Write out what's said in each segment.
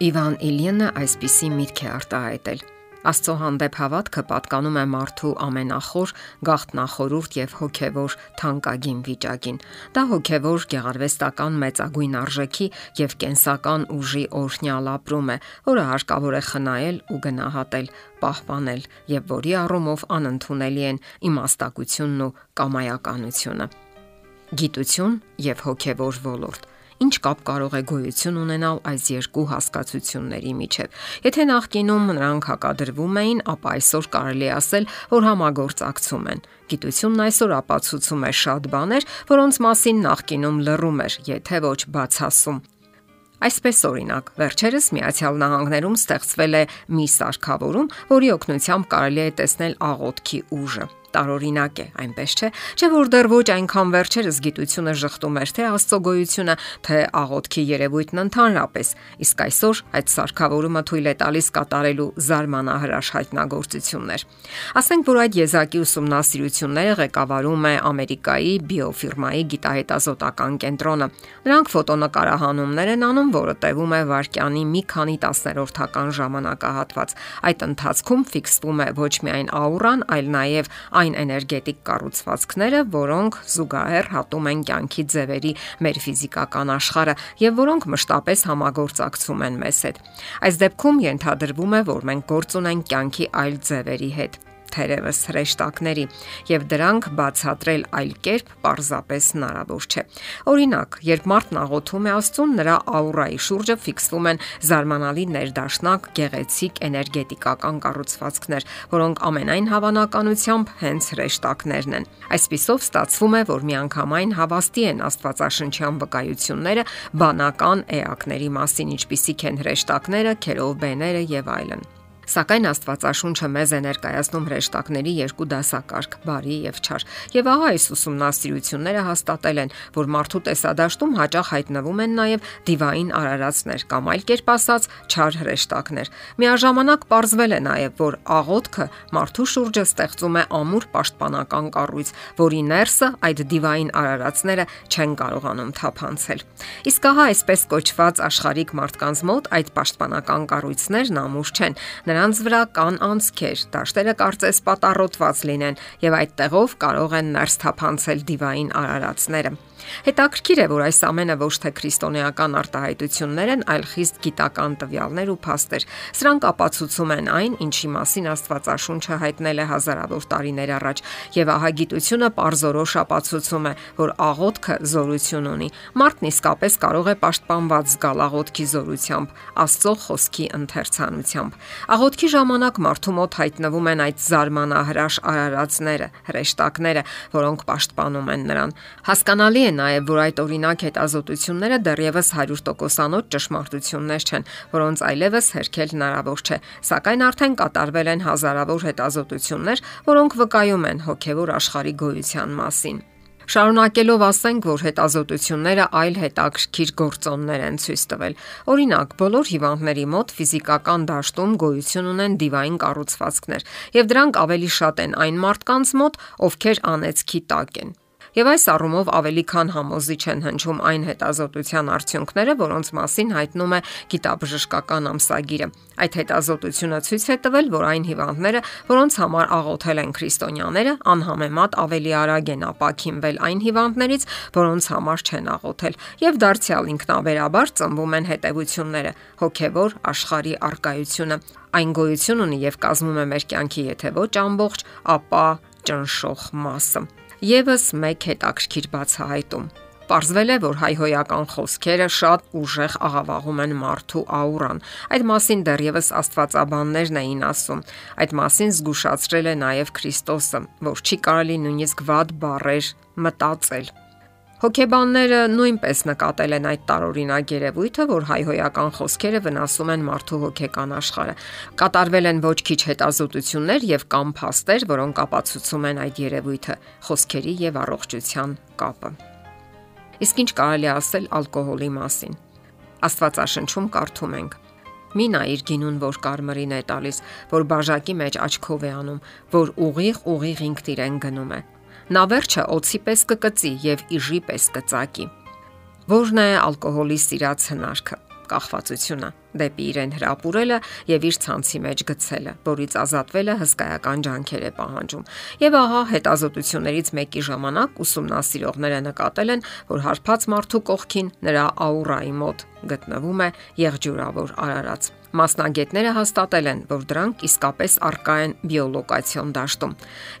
Իվան Իլյենը այսպիսի միտք է արտահայտել. Աստծո հանդեպ հավատքը պատկանում է մարդու ամենախոր գաղտնախորուրդ եւ հոգեվոր թանկագին վիճակին։ Դա հոգեվոր գեղարվեստական մեծագույն արժեքի եւ կենսական ուժի օրհնյալ ապրում է, որը հարկավոր է խնայել ու գնահատել, պահպանել եւ որի առումով անընդունելի են իմաստակությունն ու կամայականությունը։ Գիտություն եւ հոգեվոր ոլորտ Ինչ կապ կարող է գոյություն ունենալ այս երկու հասկացությունների միջև։ Եթե նախկինում նրանք հակադրվում էին, ապա այսօր կարելի ասել, որ համագործակցում են։ Գիտությունն այսօր ապացուցում է շատ բաներ, որոնց մասին նախկինում լռում էր, եթե ոչ բացասում։ Այսպես օրինակ, վերջերս Միացյալ Նահանգներում ստեղծվել է մի սարքավորում, որի օգնությամբ կարելի է տեսնել աղոթքի ուժը տարօրինակ է, այնպես չէ, չէ որ դեռ ոչ այնքան վերջերս գիտությունը շղթում էր թե աստծո գոյությունը, թե աղոթքի երևույթն ընդհանրապես։ Իսկ այսօր այդ սարքավորումը թույլ է տալիս կատարելու զարմանահրաշ հայտնագործություններ։ Ասենք որ այդ եզակի ուսումնասիրությունները ղեկավարում է Ամերիկայի բիոֆիրմայի գիտահետազոտական կենտրոնը։ Նրանք ֆոտոնկարահանումներ են անում, որը տևում է վարկյանի մի քանի տասներորդական ժամանակահատված։ Այդ ընթացքում ֆիքսվում է ոչ միայն աուրան, այլ նաև այն էներգետիկ կառուցվածքները, որոնք զուգահեռ հատում են կյանքի ձևերի մեր ֆիզիկական աշխարհը եւ որոնք մշտապես համագործակցում են մեզ հետ։ Այս դեպքում ենթադրվում է, որ մենք գործ ունենք կյանքի այլ ձևերի հետ թերևս հրեշտակների եւ դրանք բացատրել այլ կերպ պարզապես հնարավոր չէ։ Օրինակ, երբ մարդն աղոթում է Աստծուն, նրա աուրայի շուրջը ֆիքսվում են զարմանալի ներդաշնակ գեղեցիկ էներգետիկական կառուցվածքներ, որոնք ամենայն հավանականությամբ հենց հրեշտակներն են։ Այսպիսով ստացվում է, որ միանգամայն հավաստի են Աստվածաշնչյան վկայությունները բանական էակների մասին, ինչպիսիք են հրեշտակները, քերովբեները եւ այլն։ Սակայն Աստվածաշունչը մեզ է ներկայացնում հրեշտակների երկու դասակարգ՝ բարի եւ չար։ Եվ ահա այս ուսումնասիրությունները հաստատել են, որ մարդու տեսադաշտում հաճախ հայտնվում են նաեւ դիվային արարածներ կամ այլ կերպ ասած չար հրեշտակներ։ Միաժամանակ ողրզվել է նաեւ, որ աղոթքը մարդու շուրջը ստեղծում է ամուր պաշտպանական կառույց, որի ներսը այդ դիվային արարածները չեն կարողանում թափանցել։ Իսկ ահա այսպես կոչված աշխարհիկ մարդկանց մոտ այդ պաշտպանական կառույցներն ամուր չեն։ Նրա նրանց վրա կան անցքեր, դաշտերը կարծես պատառոտված լինեն եւ այդ տեղով կարող են ներս թափանցել դիվային արարածները։ Հետաքրքիր է, որ այս ամենը ոչ թե քրիստոնեական արտահայտություններ են, այլ խիստ գիտական տվյալներ ու փաստեր։ Սրանք ապացուցում են այն, ինչի մասին Աստվածաշունչը հայտնել է հազարավոր տարիներ առաջ, եւ ահա գիտությունը parzorosh ապացուցում է, որ աղոթքը զորություն ունի։ Մարդն իսկապես կարող է պաշտպանված զգալ աղոթքի զորությամբ, Աստծո խոսքի ընթերցանությամբ։ Աղոթքի ժամանակ մարդու մոտ հայտնվում են այդ զարմանահրաշ արարածները, հրեշտակները, որոնք պաշտպանում են նրան։ Հասկանալի է նաև, որ այդ օրինակ հետազոտությունները դեռևս 100%-անոց ճշմարտություններ չեն, որոնց այլևս հերքել հնարավոր չէ, սակայն արդեն կատարվել են հազարավոր հետազոտություններ, որոնք վկայում են հոգևոր աշխարհի գոյության մասին։ Շարունակելով ասենք, որ հետազոտությունները այլ հետաքրքիր գործոններ են ցույց տվել։ Օրինակ, բոլոր հիվանդների մոտ ֆիզիկական դաշտում գոյություն ունեն դիվային կառուցվածքներ, եւ դրանք ավելի շատ են այն մարդկանց մոտ, ովքեր անեծքի տակ են։ Եվ այս առումով ավելի քան համոզիչ են հնչում այն հետազոտության արդյունքները, որոնց մասին հայտնում է գիտաբժշկական ամսագիրը։ Այդ հետազոտությունը ցույց է տվել, որ այն հիվանդները, որոնց համար աղոթել են քրիստոնյաները, անհամեմատ ավելի արագ են ապակինվել այն հիվանդներից, որոնց համար չեն աղոթել, եւ դարձյալ ինքնաբերաբար ծնվում են հետևությունները՝ հոգեվոր աշխարհի արկայությունը։ Այն գոյություն ունի եւ կազմում է մեր կյանքի եթե ոչ ամբողջ, ապա ճնշող մասը եւս մեկ հետաքրքիր բացահայտում։ Պարզվել է, որ հայհոյական խոսքերը շատ ուժեղ աղավաղում են մարդու աուրան։ Այդ մասին դեռևս աստվածաբաններն էին ասում։ Այդ մասին զգուշացրել է նաև Քրիստոսը, որ չի կարելի նույնիսկ վատ բառեր մտածել։ Հոգեբանները նույնպես նկատել են այդ տարօրինակ երևույթը, որ հայհոյական խոսքերը վնասում են մարդու հոգեկան աշխարհը։ Կատարվել են ոչ քիչ հետազոտություններ եւ կամ փաստեր, որոնք ապացուցում են այդ երևույթը խոսքերի եւ առողջության կապը։ Իսկ ինչ կարելի ասել ալկոհոլի մասին։ Աստվածաշնչում կարդում ենք. Մի նայիր գինուն, որ կարմրին է տալիս, որ բաժակի մեջ աչքով է անում, որ ուղիղ ուղիղ ինքն իրեն գնում է նա վերջը օծի պես կկծի եւ իժի պես կծակի։ Որն է ալկոհոլի սիրած հնարքը, կախվածությունը։ դեպի իրեն հրապուրելը եւ իր ցանցի մեջ գցելը, որից ազատվելը հսկայական ջանքեր է պահանջում։ Եվ ահա հետազոտություններից մեկի ժամանակ ուսումնասիրողները նկատել են, որ հարբած մարդու կողքին նրա աուրայի մոտ գտնվում է եղջյուրավոր արարած։ Մասնագետները հաստատել են, որ դրանք իսկապես արկա են բիոլոկացիոն դաշտում,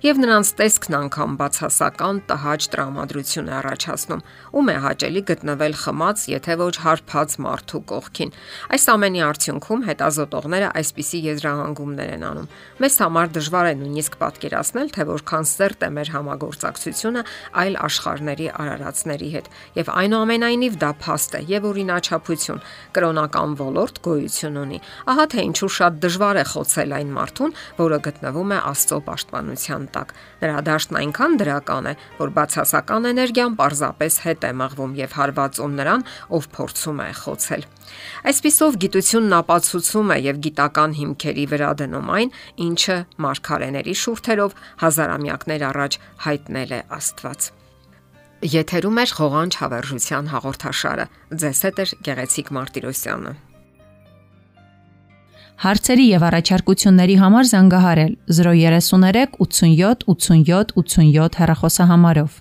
եւ նրանց տեսքն անգամ բացասական տհաճ տրամադրություն է առաջացնում։ Ում է հաճելի գտնվել խմած, եթե ոչ հարբած մարդու կողքին։ Այս ամենի արդյունքում հետազոտողները այսպիսի եզրահանգումներ են անում։ Մեզ համար դժվար է նույնիսկ պատկերացնել, թե որքան սերտ է մեր համագործակցությունը այլ աշխարհների արարածների հետ, եւ այնուամենայնիվ դա փաստ է եւ օրինաչափություն։ Կրոնական ոլորտ գոյություն ունի Ահա թե ինչու շատ դժվար է խոցել այն մարդուն, որը գտնվում է Աստծո պաշտպանության տակ։ Նրա դաշտն այնքան դրական է, որ բացասական էներգիան պարզապես հետ է մղվում եւ հարվածում նրան, ով փորձում է խոցել։ Այսպիսով գիտությունն ապացուցում է եւ գիտական հիմքերի վրա դնում այն, ինչը մարգարեների շուրթերով հազարամյակներ առաջ հայտնել է Աստված։ Եթերում է ղողանջ հավերժության հաղորդաշարը։ Ձեզ հետ է Գեղեցիկ Մարտիրոսյանը։ Հարցերի եւ առաջարկությունների համար զանգահարել 033 87 87 87 հեռախոսահամարով։